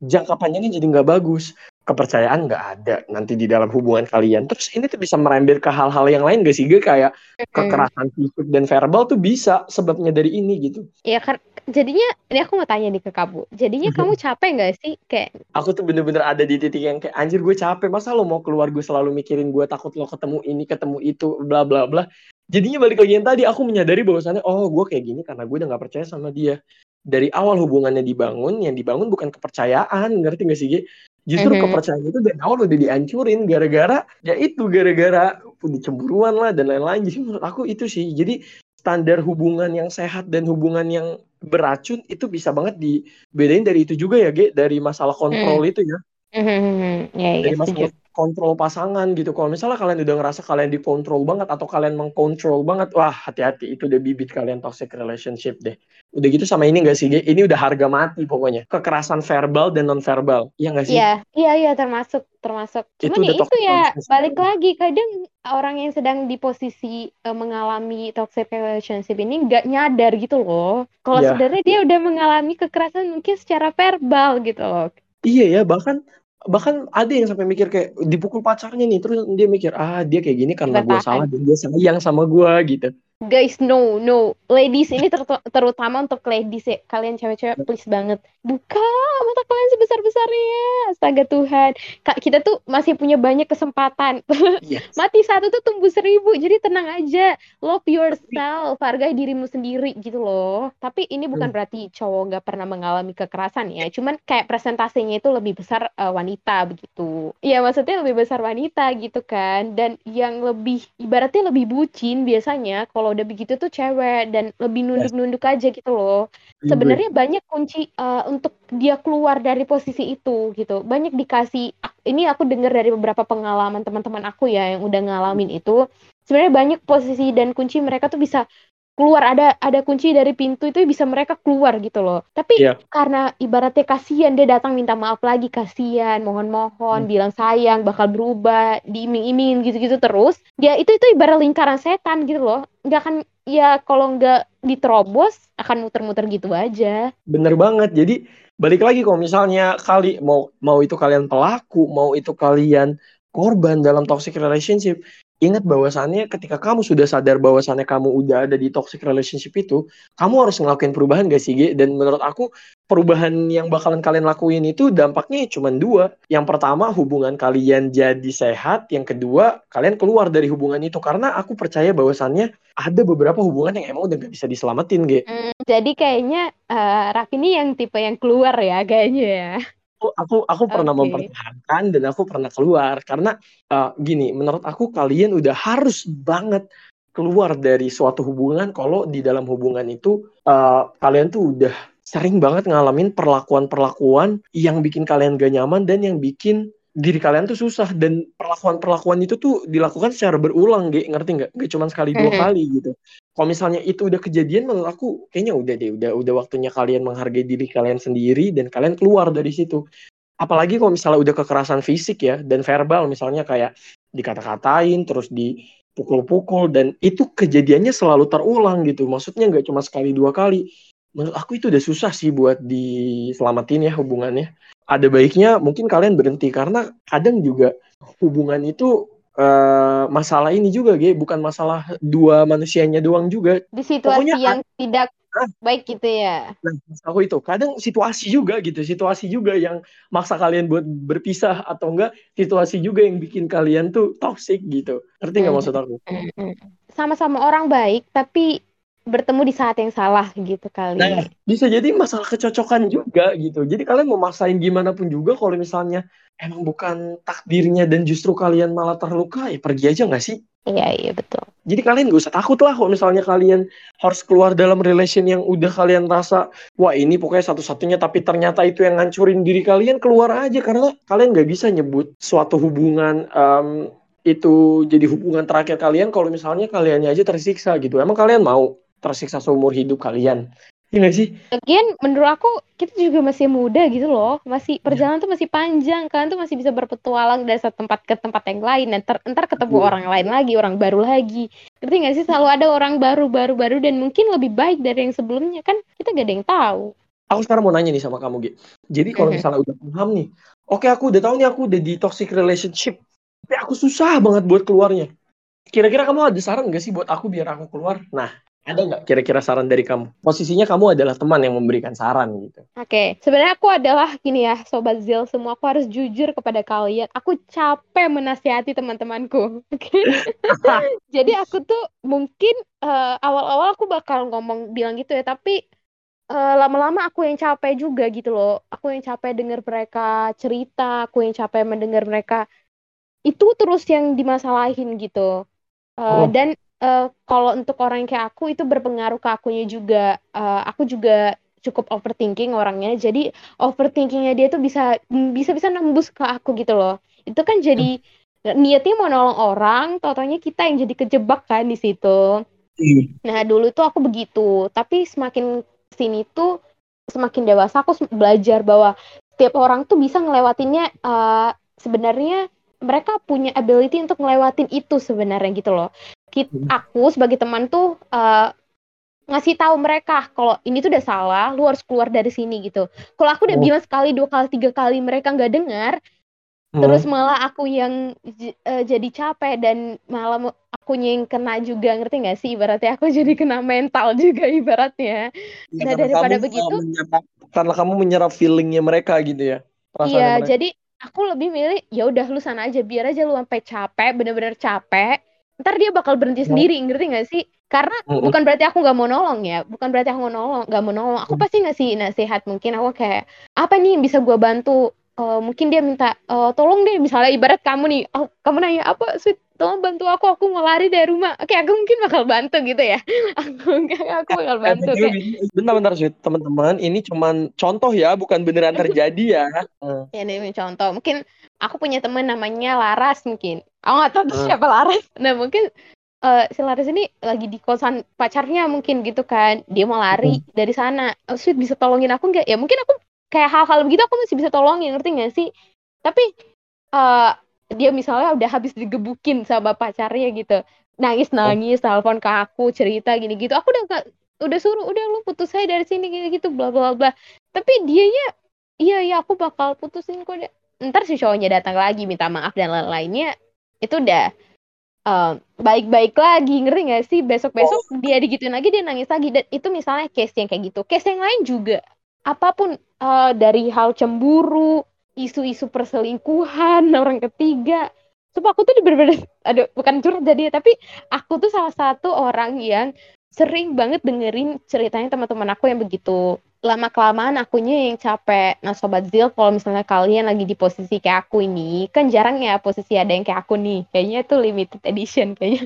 jangka panjangnya jadi nggak bagus. Kepercayaan nggak ada nanti di dalam hubungan kalian. Terus ini tuh bisa merembet ke hal-hal yang lain gak sih? Gue kayak kekerasan fisik dan verbal tuh bisa sebabnya dari ini gitu. Ya kan jadinya ini aku mau tanya nih ke kamu. Jadinya kamu capek nggak sih kayak Aku tuh bener-bener ada di titik yang kayak anjir gue capek. Masa lo mau keluar gue selalu mikirin gue takut lo ketemu ini ketemu itu bla bla bla. Jadinya balik lagi yang tadi aku menyadari bahwasannya oh gue kayak gini karena gue udah nggak percaya sama dia. Dari awal hubungannya dibangun, yang dibangun bukan kepercayaan, ngerti gak sih? Gi? Justru Mhm. kepercayaan itu dari awal udah dihancurin gara-gara ya itu gara-gara dicemburuan lah dan lain-lain. Jadi menurut aku itu sih. Jadi standar hubungan yang sehat dan hubungan yang beracun itu bisa banget dibedain dari itu juga ya, Ge, dari masalah kontrol itu ya. Mhm, ya iya Dari setuju. masalah kontrol pasangan gitu. Kalau misalnya kalian udah ngerasa kalian dikontrol banget atau kalian mengkontrol banget, wah hati-hati itu udah bibit kalian toxic relationship deh. Udah gitu sama ini gak sih? Ini udah harga mati pokoknya. Kekerasan verbal dan non verbal. Iya gak sih? Iya, iya, iya termasuk termasuk. Itu Cuman ya udah itu ya balik lagi kadang orang yang sedang di posisi eh, mengalami toxic relationship ini nggak nyadar gitu loh. Kalau Iya. sebenarnya dia udah mengalami kekerasan mungkin secara verbal gitu loh. Iya ya, bahkan bahkan ada yang sampai mikir kayak dipukul pacarnya nih, terus dia mikir ah dia kayak gini karena gue salah dan dia sayang sama gue gitu. Guys, no, no. Ladies ini ter- terutama untuk ladies ya. Kalian cewek-cewek please banget. Buka mata kalian sebesar-besarnya. Astaga Tuhan. Kak, kita tuh masih punya banyak kesempatan. Iya. Mati satu tuh tumbuh seribu. Jadi tenang aja. Love yourself. Hargai dirimu sendiri gitu loh. Tapi ini bukan Hmm. berarti cowok gak pernah mengalami kekerasan ya. Cuman kayak presentasinya itu lebih besar eh, wanita begitu. Iya maksudnya lebih besar wanita gitu kan. Dan yang lebih ibaratnya lebih bucin biasanya kalau udah begitu tuh cewek dan lebih nunduk-nunduk aja gitu loh. Sebenarnya banyak kunci eh, untuk dia keluar dari posisi itu gitu. Banyak dikasih ini aku dengar dari beberapa pengalaman teman-teman aku ya yang udah ngalamin itu. Sebenarnya banyak posisi dan kunci mereka tuh bisa keluar ada ada kunci dari pintu itu bisa mereka keluar gitu loh. Tapi Iya. karena ibaratnya kasihan dia datang minta maaf lagi kasihan, mohon-mohon, Hmm. bilang sayang, bakal berubah, diiming-imingin gitu-gitu terus. Ya itu itu ibarat lingkaran setan gitu loh. Nggak akan ya kalau nggak diterobos akan muter-muter gitu aja. Bener banget. Jadi balik lagi kalau misalnya kali mau mau itu kalian pelaku, mau itu kalian korban dalam toxic relationship, ingat bahwasannya ketika kamu sudah sadar bahwasannya kamu udah ada di toxic relationship itu, kamu harus ngelakuin perubahan gak sih, Ge? Dan menurut aku perubahan yang bakalan kalian lakuin itu dampaknya cuma dua. Yang pertama hubungan kalian jadi sehat, yang kedua kalian keluar dari hubungan itu karena aku percaya bahwasannya ada beberapa hubungan yang emang udah gak bisa diselamatin, Ge. Hmm, jadi kayaknya eh, Raffi ini yang tipe yang keluar ya kayaknya ya. Aku aku aku pernah Oke. mempertahankan dan aku pernah keluar karena uh, gini menurut aku kalian udah harus banget keluar dari suatu hubungan kalau di dalam hubungan itu uh, kalian tuh udah sering banget ngalamin perlakuan-perlakuan yang bikin kalian gak nyaman dan yang bikin diri kalian tuh susah dan perlakuan-perlakuan itu tuh dilakukan secara berulang Ge, ngerti nggak? Gak cuma sekali dua Mhm. kali gitu. Kalau misalnya itu udah kejadian menurut aku kayaknya udah deh, udah udah waktunya kalian menghargai diri kalian sendiri dan kalian keluar dari situ. Apalagi kalau misalnya udah kekerasan fisik ya dan verbal misalnya kayak dikata-katain terus dipukul-pukul dan itu kejadiannya selalu terulang gitu. Maksudnya nggak cuma sekali dua kali. Menurut aku itu udah susah sih buat diselamatin ya hubungannya. Ada baiknya mungkin kalian berhenti karena kadang juga hubungan itu eh, masalah ini juga, Ge, bukan masalah dua manusianya doang juga. Di situasi Pokoknya yang tidak Ah. baik gitu ya. Nah, aku itu kadang situasi juga gitu, situasi juga yang maksa kalian buat berpisah atau enggak situasi juga yang bikin kalian tuh toxic gitu. Ngerti nggak Hmm. maksud aku? Sama-sama orang baik tapi bertemu di saat yang salah gitu kali. Nah, bisa jadi masalah kecocokan juga gitu. Jadi kalian mau maksain gimana pun juga kalau misalnya emang bukan takdirnya dan justru kalian malah terluka, ya pergi aja nggak sih? Iya, iya betul. Jadi kalian gak usah takut lah kalau misalnya kalian harus keluar dalam relation yang udah kalian rasa wah ini pokoknya satu-satunya tapi ternyata itu yang ngancurin diri kalian keluar aja karena kalian gak bisa nyebut suatu hubungan em, itu jadi hubungan terakhir kalian kalau misalnya kaliannya aja tersiksa gitu. Emang kalian mau tersiksa seumur hidup kalian? Iya gak sih? Lagian menurut aku kita juga masih muda gitu loh. Masih perjalanan tuh masih panjang. Kalian tuh masih bisa berpetualang dari satu tempat ke tempat yang lain. Dan ter- ntar ketemu Iya. orang lain lagi, orang baru lagi. Ngerti gak sih? Selalu ada orang baru, baru, baru dan mungkin lebih baik dari yang sebelumnya kan. Kita gak ada yang tahu. Aku sekarang mau nanya nih sama kamu, Gi. Jadi kalau Mhm. misalnya udah paham nih, oke aku udah tahu nih aku udah di toxic relationship, tapi aku susah banget buat keluarnya. Kira-kira kamu ada saran gak sih buat aku biar aku keluar? Nah, ada nggak kira-kira saran dari kamu? Posisinya kamu adalah teman yang memberikan saran gitu. Oke, sebenarnya aku adalah gini ya, sobat Zil semua aku harus jujur kepada kalian. Aku capek menasihati teman-temanku. Oke. Jadi aku tuh mungkin eh, awal-awal aku bakal ngomong bilang gitu ya, tapi eh, lama-lama aku yang capek juga gitu loh. Aku yang capek dengar mereka cerita, aku yang capek mendengar mereka itu terus yang dimasalahin gitu. Eh, Oh. Dan eh, kalau untuk orang kayak aku itu berpengaruh ke akunya juga. Eh, aku juga cukup overthinking orangnya. Jadi overthinkingnya dia tuh bisa bisa bisa nembus ke aku gitu loh. itu kan jadi niatnya mau nolong orang totonya kita yang jadi kejebak kan di situ Hmm. nah dulu tuh aku begitu tapi semakin sini tuh semakin dewasa aku belajar bahwa setiap orang tuh bisa ngelewatinnya eh, sebenarnya mereka punya ability untuk ngelewatin itu sebenarnya gitu loh Kit- Hmm. aku sebagai teman tuh eh, ngasih tahu mereka kalau ini tuh udah salah lu harus keluar dari sini gitu kalau aku udah Oh. bilang sekali dua kali tiga kali mereka nggak dengar Hmm. terus malah aku yang eh, jadi capek dan malah akunya yang kena juga ngerti nggak sih ibaratnya aku jadi kena mental juga ibaratnya Iya, nah, daripada kamu, begitu- uh, karena kamu menyerap feelingnya mereka gitu ya. iya mereka. jadi aku lebih milih ya udah lu sana aja biar aja lu sampai capek bener-bener capek ntar dia bakal berhenti Hmm. sendiri ngerti nggak sih? Karena bukan berarti aku nggak mau nolong ya bukan berarti aku mau nolong nggak mau nolong. Aku pasti ngasih nasihat mungkin aku kayak apa nih yang bisa gua bantu? Eh, mungkin dia minta "Eh, tolong deh misalnya ibarat kamu nih oh, kamu nanya apa sweet tolong bantu aku aku mau lari dari rumah. Oke aku mungkin bakal bantu gitu ya. Aku aku bakal Eh, bantu kayak bentar bentar sweet. Teman-teman ini cuman contoh ya bukan beneran terjadi ya. Ya ini contoh. Mungkin aku punya temen namanya Laras mungkin. Aku nggak tahu Hmm. siapa Laras. Nah mungkin eh, si Laras ini lagi di kosan pacarnya mungkin gitu kan. Dia mau lari dari sana. Oh, sweet bisa tolongin aku nggak? Ya mungkin aku kayak hal-hal begitu aku masih bisa tolongin ngerti nggak sih? Tapi eh dia misalnya udah habis digebukin sama pacarnya gitu. Nangis nangis telepon ke aku cerita gini gitu aku udah nggak udah suruh udah lu putus saya dari sini gini gitu bla bla bla. Tapi dianya iya iya aku bakal putusin kok dia. Ntar si cowoknya datang lagi minta maaf dan lain-lainnya itu udah em, baik-baik lagi ngerti gak sih? Besok-besok dia digituin lagi dia nangis lagi. Dan itu misalnya case yang kayak gitu. Case yang lain juga. Apa pun eh, dari hal cemburu isu-isu perselingkuhan orang ketiga Sumpah aku tuh bener-bener aduh bukan curhat jadi tapi aku tuh salah satu orang yang sering banget dengerin ceritanya teman-teman aku yang begitu lama kelamaan akunya yang capek. Nah sobat Zil kalau misalnya kalian lagi di posisi kayak aku ini kan jarang ya posisi ada yang kayak aku nih. Kayaknya itu limited edition kayaknya.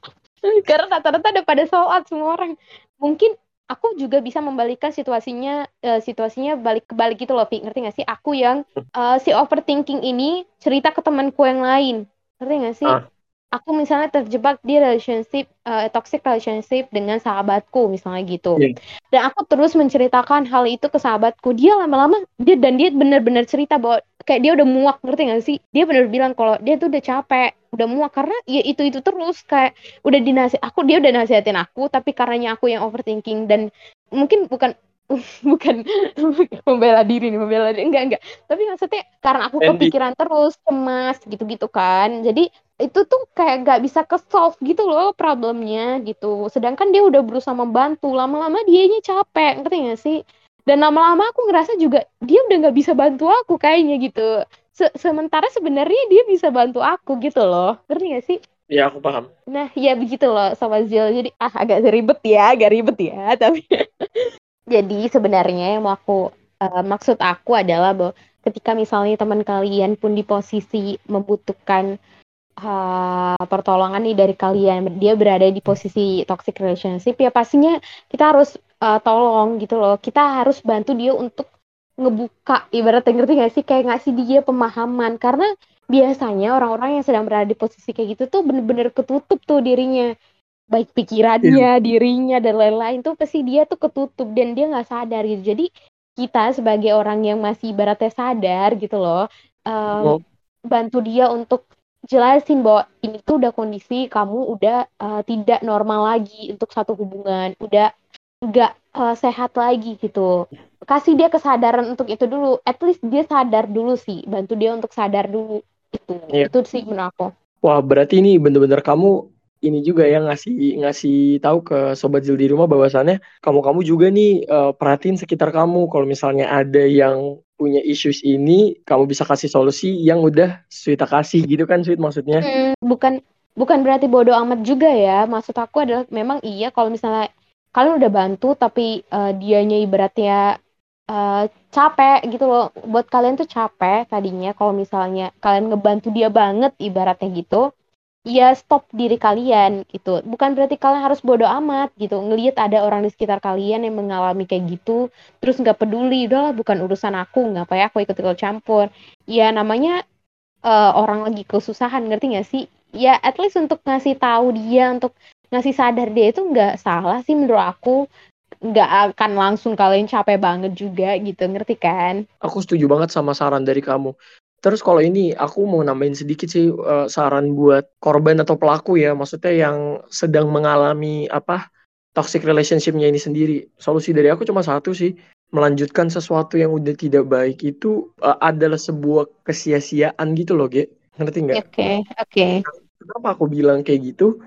Karena rata-rata ada pada out semua orang. Mungkin aku juga bisa membalikan situasinya eh, situasinya balik kebalik gitu loh, Vi. Ngerti gak sih? Aku yang eh, si overthinking ini cerita ke temanku yang lain. Ngerti gak sih? Ah. Aku misalnya terjebak di relationship eh, toxic relationship dengan sahabatku misalnya gitu. Iya. Dan aku terus menceritakan hal itu ke sahabatku. Dia lama-lama dia dan dia benar-benar cerita bahwa kayak dia udah muak ngerti gak sih? Dia benar bilang kalau dia tuh udah capek, udah muak karena ya itu itu terus kayak udah dinasih aku dia udah nasihatin aku tapi karenanya aku yang overthinking dan mungkin bukan bukan membela diri nih membela diri enggak enggak tapi maksudnya karena aku kepikiran terus cemas gitu-gitu kan jadi itu tuh kayak nggak bisa ke solve gitu loh problemnya gitu. Sedangkan dia udah berusaha membantu. Lama-lama dianya capek ngerti gak sih? Dan lama-lama aku ngerasa juga dia udah nggak bisa bantu aku kayaknya gitu. Se- sementara sebenarnya dia bisa bantu aku gitu loh. Ngerti gak sih? Ya aku paham. Nah, ya begitu loh sama Zil. Jadi ah agak ribet ya, agak ribet ya, tapi jadi sebenarnya yang mau aku eh, maksud aku adalah bahwa ketika misalnya teman kalian pun di posisi membutuhkan eh, pertolongan nih dari kalian, dia berada di posisi toxic relationship, ya pastinya kita harus eh, tolong gitu loh. Kita harus bantu dia untuk ngebuka, ibaratnya ngerti gak sih? Kayak ngasih dia pemahaman. Karena biasanya orang-orang yang sedang berada di posisi kayak gitu tuh bener-bener ketutup tuh dirinya baik pikirannya, dirinya dan lain-lain tuh pasti dia tuh ketutup dan dia nggak sadar gitu. Jadi kita sebagai orang yang masih ibaratnya sadar gitu loh, em, Oh. bantu dia untuk jelasin bahwa ini tuh udah kondisi kamu udah eh, tidak normal lagi untuk satu hubungan, udah nggak eh, sehat lagi gitu. Kasih dia kesadaran untuk itu dulu. At least dia sadar dulu sih, bantu dia untuk sadar dulu itu. Iya. Itu sih menurut aku. Wah, berarti ini bener-bener kamu ini juga ya ngasih ngasih tahu ke sobat Zil di rumah bahwasannya kamu-kamu juga nih eh, perhatiin sekitar kamu kalau misalnya ada yang punya issues ini, kamu bisa kasih solusi yang udah Sweeta kasih gitu kan Sweet maksudnya. Hmm, bukan bukan berarti bodoh amat juga ya. Maksud aku adalah memang iya kalau misalnya kalian udah bantu tapi eh, dianya ibaratnya eh, capek gitu loh. Buat kalian tuh capek tadinya kalau misalnya kalian ngebantu dia banget ibaratnya gitu. Ya stop diri kalian gitu. Bukan berarti kalian harus bodoh amat gitu. Ngelihat ada orang di sekitar kalian yang mengalami kayak gitu, terus nggak peduli, udahlah bukan urusan aku, nggak apa ya aku ikut ikut campur. Ya namanya eh, orang lagi kesusahan ngerti gak sih ya at least untuk ngasih tahu dia untuk ngasih sadar dia itu nggak salah sih menurut aku nggak akan langsung kalian capek banget juga gitu ngerti kan Aku setuju banget sama saran dari kamu. Terus kalau ini aku mau nambahin sedikit sih eh, saran buat korban atau pelaku ya, maksudnya yang sedang mengalami apa toxic relationship-nya ini sendiri. Solusi dari aku cuma satu sih, melanjutkan sesuatu yang udah tidak baik itu eh, adalah sebuah kesia-siaan gitu loh, Ge. Ngerti nggak? oke oke Kenapa aku bilang kayak gitu?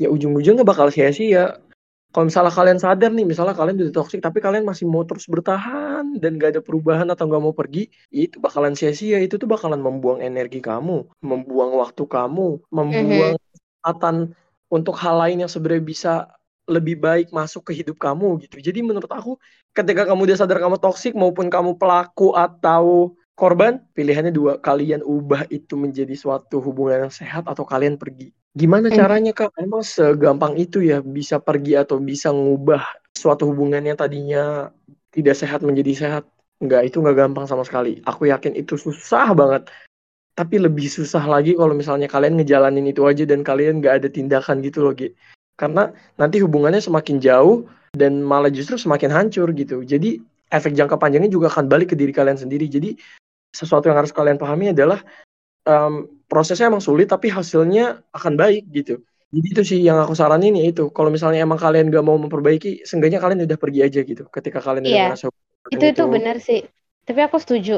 Ya ujung-ujungnya bakal sia-sia. Kalau misalnya kalian sadar nih, misalnya kalian udah toxic tapi kalian masih mau terus bertahan dan gak ada perubahan atau gak mau pergi, itu bakalan sia-sia. Itu tuh bakalan membuang energi kamu, membuang waktu kamu, membuang kesempatan untuk hal lain yang sebenarnya bisa lebih baik masuk ke hidup kamu gitu. Jadi menurut aku, ketika kamu udah sadar kamu toxic maupun kamu pelaku atau korban, pilihannya dua. Kalian ubah itu menjadi suatu hubungan yang sehat atau kalian pergi. Gimana caranya Kak? Emang segampang itu ya bisa pergi atau bisa ngubah suatu hubungan yang tadinya tidak sehat menjadi sehat? Enggak, itu nggak gampang sama sekali. Aku yakin itu susah banget. Tapi lebih susah lagi kalau misalnya kalian ngejalanin itu aja dan kalian nggak ada tindakan gitu loh, Gi. Karena nanti hubungannya semakin jauh dan malah justru semakin hancur gitu. Jadi efek jangka panjangnya juga akan balik ke diri kalian sendiri. Jadi sesuatu yang harus kalian pahami adalah em, prosesnya emang sulit tapi hasilnya akan baik gitu. Jadi itu sih yang aku saranin ya itu. Kalau misalnya emang kalian gak mau memperbaiki, seenggaknya kalian udah pergi aja gitu. Ketika kalian udah Iya. ngerasa hubungan itu itu benar sih tapi aku setuju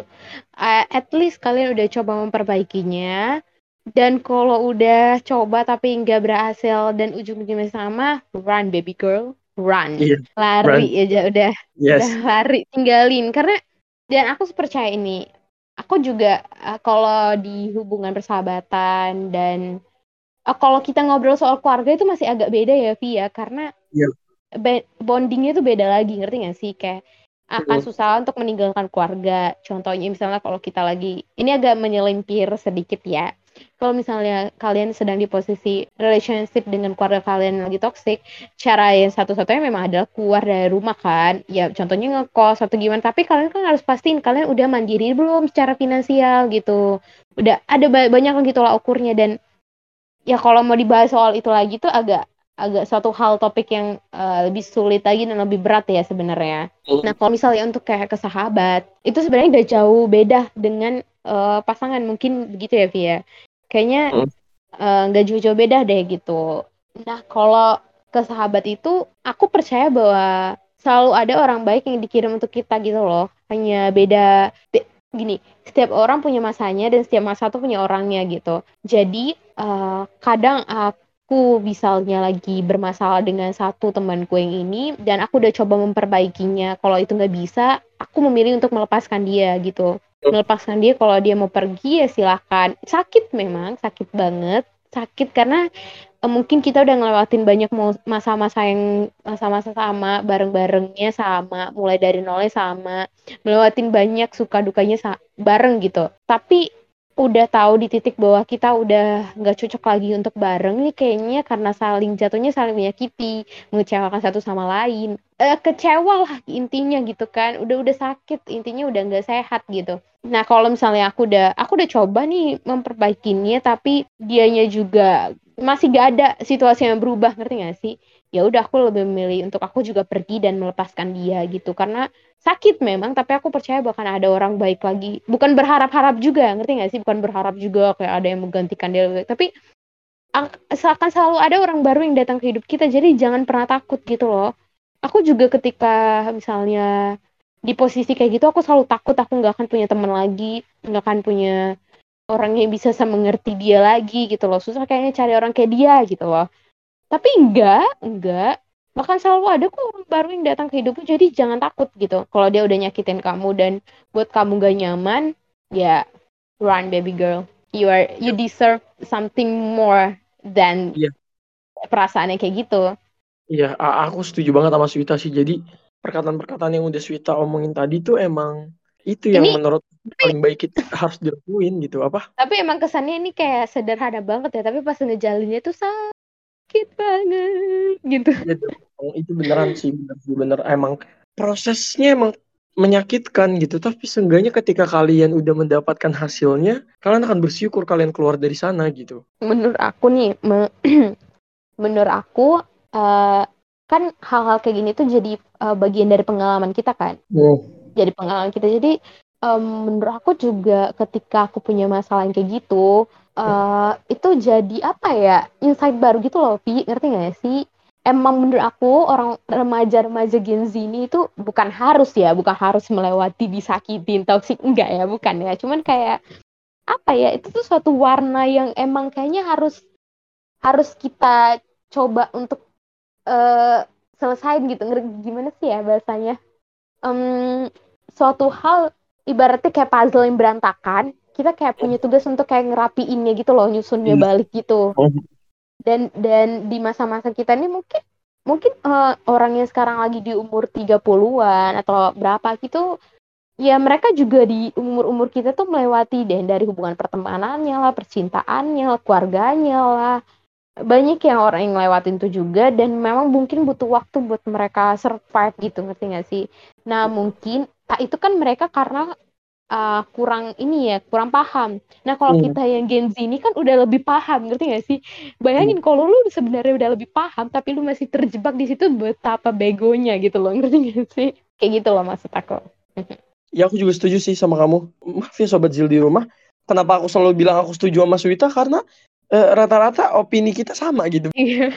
Uh, at least kalian udah coba memperbaikinya dan kalau udah coba tapi nggak berhasil dan ujung-ujungnya sama run baby girl run Iya, lari aja udah yes. udah lari tinggalin karena dan aku percaya ini aku juga uh, kalau di hubungan persahabatan dan uh, kalau kita ngobrol soal keluarga itu masih agak beda ya Via karena Iya. be- bondingnya itu beda lagi ngerti gak sih kayak akan susah untuk meninggalkan keluarga. Contohnya misalnya kalau kita lagi ini agak menyelimpir sedikit ya. Kalau misalnya kalian sedang di posisi relationship dengan keluarga kalian lagi toxic cara yang satu-satunya memang adalah keluar dari rumah kan. Ya contohnya ngekos atau gimana. Tapi kalian kan harus pastiin kalian udah mandiri belum secara finansial gitu. Udah ada ba- banyak lagi tolak ukurnya. Dan ya kalau mau dibahas soal itu lagi tuh agak agak suatu hal topik yang eh, lebih sulit lagi dan lebih berat ya sebenarnya. Nah kalau misalnya untuk kayak ke sahabat itu sebenarnya udah jauh beda dengan eh, pasangan. Mungkin begitu ya Via? Kayaknya eh, nggak jauh-jauh beda deh gitu. Nah kalau ke sahabat itu aku percaya bahwa selalu ada orang baik yang dikirim untuk kita gitu loh. Hanya beda be- gini setiap orang punya masanya dan setiap masa tuh punya orangnya gitu. Jadi eh, kadang aku misalnya lagi bermasalah dengan satu temanku yang ini dan aku udah coba memperbaikinya kalau itu nggak bisa aku memilih untuk melepaskan dia gitu. Melepaskan dia kalau dia mau pergi ya silahkan sakit memang sakit banget. Sakit karena eh, mungkin kita udah ngelewatin banyak masa-masa yang masa-masa sama bareng-barengnya sama mulai dari nolnya sama melewatin banyak suka dukanya bareng gitu. Tapi udah tahu di titik bahwa kita udah nggak cocok lagi untuk bareng nih kayaknya karena saling jatuhnya saling menyakiti mengecewakan satu sama lain. Eh, kecewa lah intinya gitu kan. Udah udah sakit intinya udah nggak sehat gitu. Nah kalau misalnya aku udah aku udah coba nih memperbaikinya tapi dianya juga masih gak ada situasi yang berubah ngerti gak sih ya udah aku lebih memilih untuk aku juga pergi dan melepaskan dia gitu. Karena sakit memang tapi aku percaya bahkan ada orang baik lagi. Bukan berharap-harap juga ngerti gak sih? Bukan berharap juga kayak ada yang menggantikan dia. Tapi akan selalu ada orang baru yang datang ke hidup kita jadi jangan pernah takut gitu loh. Aku juga ketika misalnya di posisi kayak gitu aku selalu takut aku nggak akan punya teman lagi nggak akan punya orang yang bisa saya mengerti dia lagi gitu loh. Susah kayaknya cari orang kayak dia gitu loh tapi enggak enggak bahkan selalu ada kok orang baru yang datang ke hidupmu jadi jangan takut gitu kalau dia udah nyakitin kamu dan buat kamu gak nyaman ya run baby girl you are you deserve something more than Iya. perasaannya kayak gitu Iya, aku setuju banget sama Swita sih. Jadi perkataan-perkataan yang udah Swita omongin tadi tuh emang itu yang Ini- menurut paling baik itu harus dilakuin gitu. Apa? tapi emang kesannya ini kayak sederhana banget ya tapi pas ngejalinnya tuh sakit banget gitu Ya, itu beneran sih, bener bener. Emang prosesnya emang menyakitkan gitu. Tapi seenggaknya ketika kalian udah mendapatkan hasilnya, kalian akan bersyukur kalian keluar dari sana gitu. menurut aku nih me- menurut aku eh, kan hal-hal kayak gini tuh jadi eh, bagian dari pengalaman kita kan jadi pengalaman kita jadi em, menurut aku juga ketika aku punya masalah yang kayak gitu eh, itu jadi apa ya insight baru gitu loh Vi ngerti gak sih emang menurut aku orang remaja-remaja Gen Z ini itu bukan harus ya bukan harus melewati disakitin toxic. Enggak ya bukan ya. Cuman kayak apa ya itu tuh suatu warna yang emang kayaknya harus harus kita coba untuk eh selesain gitu. Gimana sih ya bahasanya? Em, suatu hal ibaratnya kayak puzzle yang berantakan kita kayak punya tugas untuk kayak ngerapiinnya gitu loh nyusunnya Hmm. balik gitu Oh. dan dan di masa-masa kita ini mungkin mungkin eh, orang yang sekarang lagi di umur 30-an atau berapa gitu ya mereka juga di umur-umur kita tuh melewati deh dari hubungan pertemanannya lah, percintaannya lah, keluarganya lah. Banyak yang orang yang ngelewatin itu juga dan memang mungkin butuh waktu buat mereka survive gitu, ngerti gak sih? Nah, mungkin itu kan mereka karena ah, kurang ini ya, kurang paham. Nah, kalau Hmm. kita yang Gen Z ini kan udah lebih paham, ngerti gak sih? Bayangin kalau lu sebenarnya udah lebih paham tapi lu masih terjebak di situ betapa begonya gitu loh, ngerti gak sih? Kayak gitu loh maksud aku. Ya aku juga setuju sih sama kamu. Maaf ya Sobat Zil di rumah. Kenapa aku selalu bilang aku setuju sama Swita? Karena rata-rata opini kita sama gitu. Iya.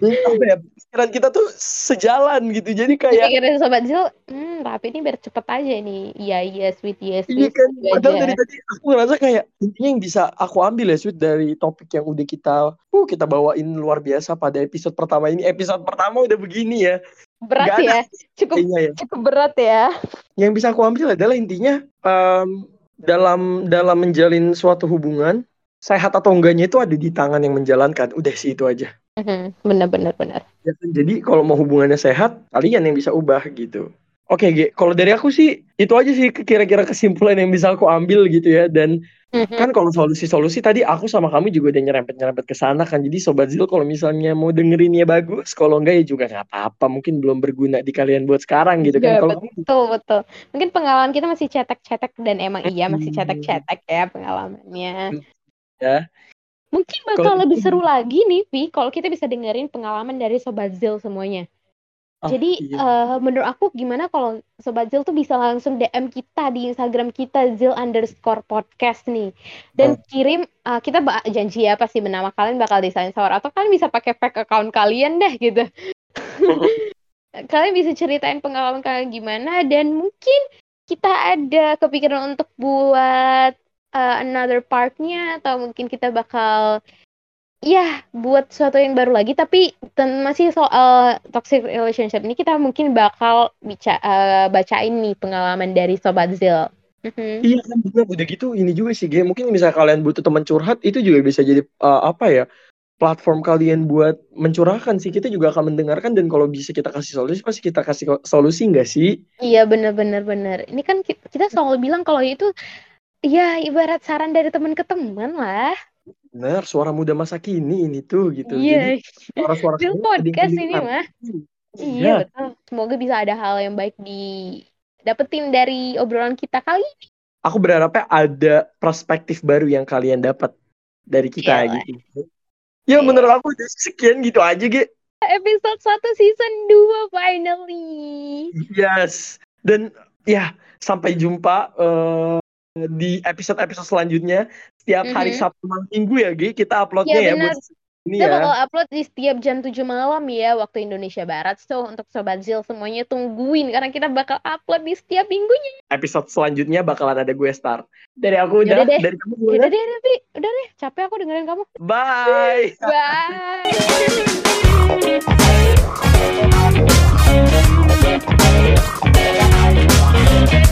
Apa ya, pikiran kita tuh sejalan gitu. Jadi kayak Pikirin sobat Zil, hmm, tapi ini biar cepet aja nih. Iya, iya, sweet, yes, Iya sweet, kan, setuju padahal aja. dari tadi aku ngerasa kayak intinya yang bisa aku ambil ya Sweet dari topik yang udah kita uh, kita bawain luar biasa pada episode pertama ini. Episode pertama udah begini ya Berat ada ya, cukup ya. cukup berat ya. Yang bisa aku ambil adalah intinya em, dalam dalam menjalin suatu hubungan sehat atau enggaknya itu ada di tangan yang menjalankan. Udah sih itu aja. Mhm, Bener, bener, bener. Ya kan? Jadi kalau mau hubungannya sehat, kalian yang bisa ubah gitu. Oke, Ge. Kalau dari aku sih itu aja sih kira-kira kesimpulan yang bisa aku ambil gitu ya. Dan Mhm. kan kalau solusi-solusi tadi aku sama kamu juga udah nyerempet-nyerempet ke sana kan. Jadi Sobat Zil kalau misalnya mau dengerinnya bagus, kalau enggak ya juga nggak apa-apa. Mungkin belum berguna di kalian buat sekarang gitu kan. Iya, Kalau kamu betul, betul. Mungkin pengalaman kita masih cetek-cetek dan emang iya masih Hmm. cetek-cetek ya pengalamannya. Ya. Mungkin bakal lebih gitu- seru lagi nih, Vi, kalau kita bisa dengerin pengalaman dari Sobat Zil semuanya. Ah, Jadi iya. eh, menurut aku gimana kalau Sobat Zil tuh bisa langsung DM kita di Instagram kita Zil underscore podcast nih dan Oh. kirim eh, kita janji ya pasti nama kalian bakal disensor atau kalian bisa pakai fake account kalian deh gitu. kalian bisa ceritain pengalaman kalian gimana dan mungkin kita ada kepikiran untuk buat eh, another partnya atau mungkin kita bakal ya buat sesuatu yang baru lagi tapi masih soal toxic relationship ini kita mungkin bakal bica eh, bacain nih pengalaman dari sobat Zil. Mhm. Iya kan bener udah gitu ini juga sih Ge. Mungkin misalnya kalian butuh teman curhat itu juga bisa jadi uh, apa ya platform kalian buat mencurahkan sih kita juga akan mendengarkan dan kalau bisa kita kasih solusi pasti kita kasih solusi nggak sih? Iya benar-benar benar. Ini kan ki- kita selalu bilang kalau itu ya ibarat saran dari teman ke teman lah. Bener suara muda masa kini ini tuh gitu. Iya. Suara-suara podcast ini mah. Iya. Iya betul. Semoga bisa ada hal yang baik di dapetin dari obrolan kita kali. Aku berharapnya ada perspektif baru yang kalian dapat dari kita Iyalah. gitu. Ya Iya. menurut aku udah sekian gitu aja Ge. Episode 1 season 2 finally. Yes. Dan ya sampai jumpa eh, di episode-episode selanjutnya setiap hari Mhm. Sabtu malam Minggu ya, Gi. Kita uploadnya Iya, ya benar. buat ini Kita ya. bakal upload di setiap jam 7 malam ya waktu Indonesia Barat. So untuk Sobat Zil semuanya tungguin karena kita bakal upload di setiap minggunya. Episode selanjutnya bakalan ada gue star. Dari aku udah, deh. dari kamu Udah deh, Revi. Udah deh, capek aku dengerin kamu. Bye. Bye.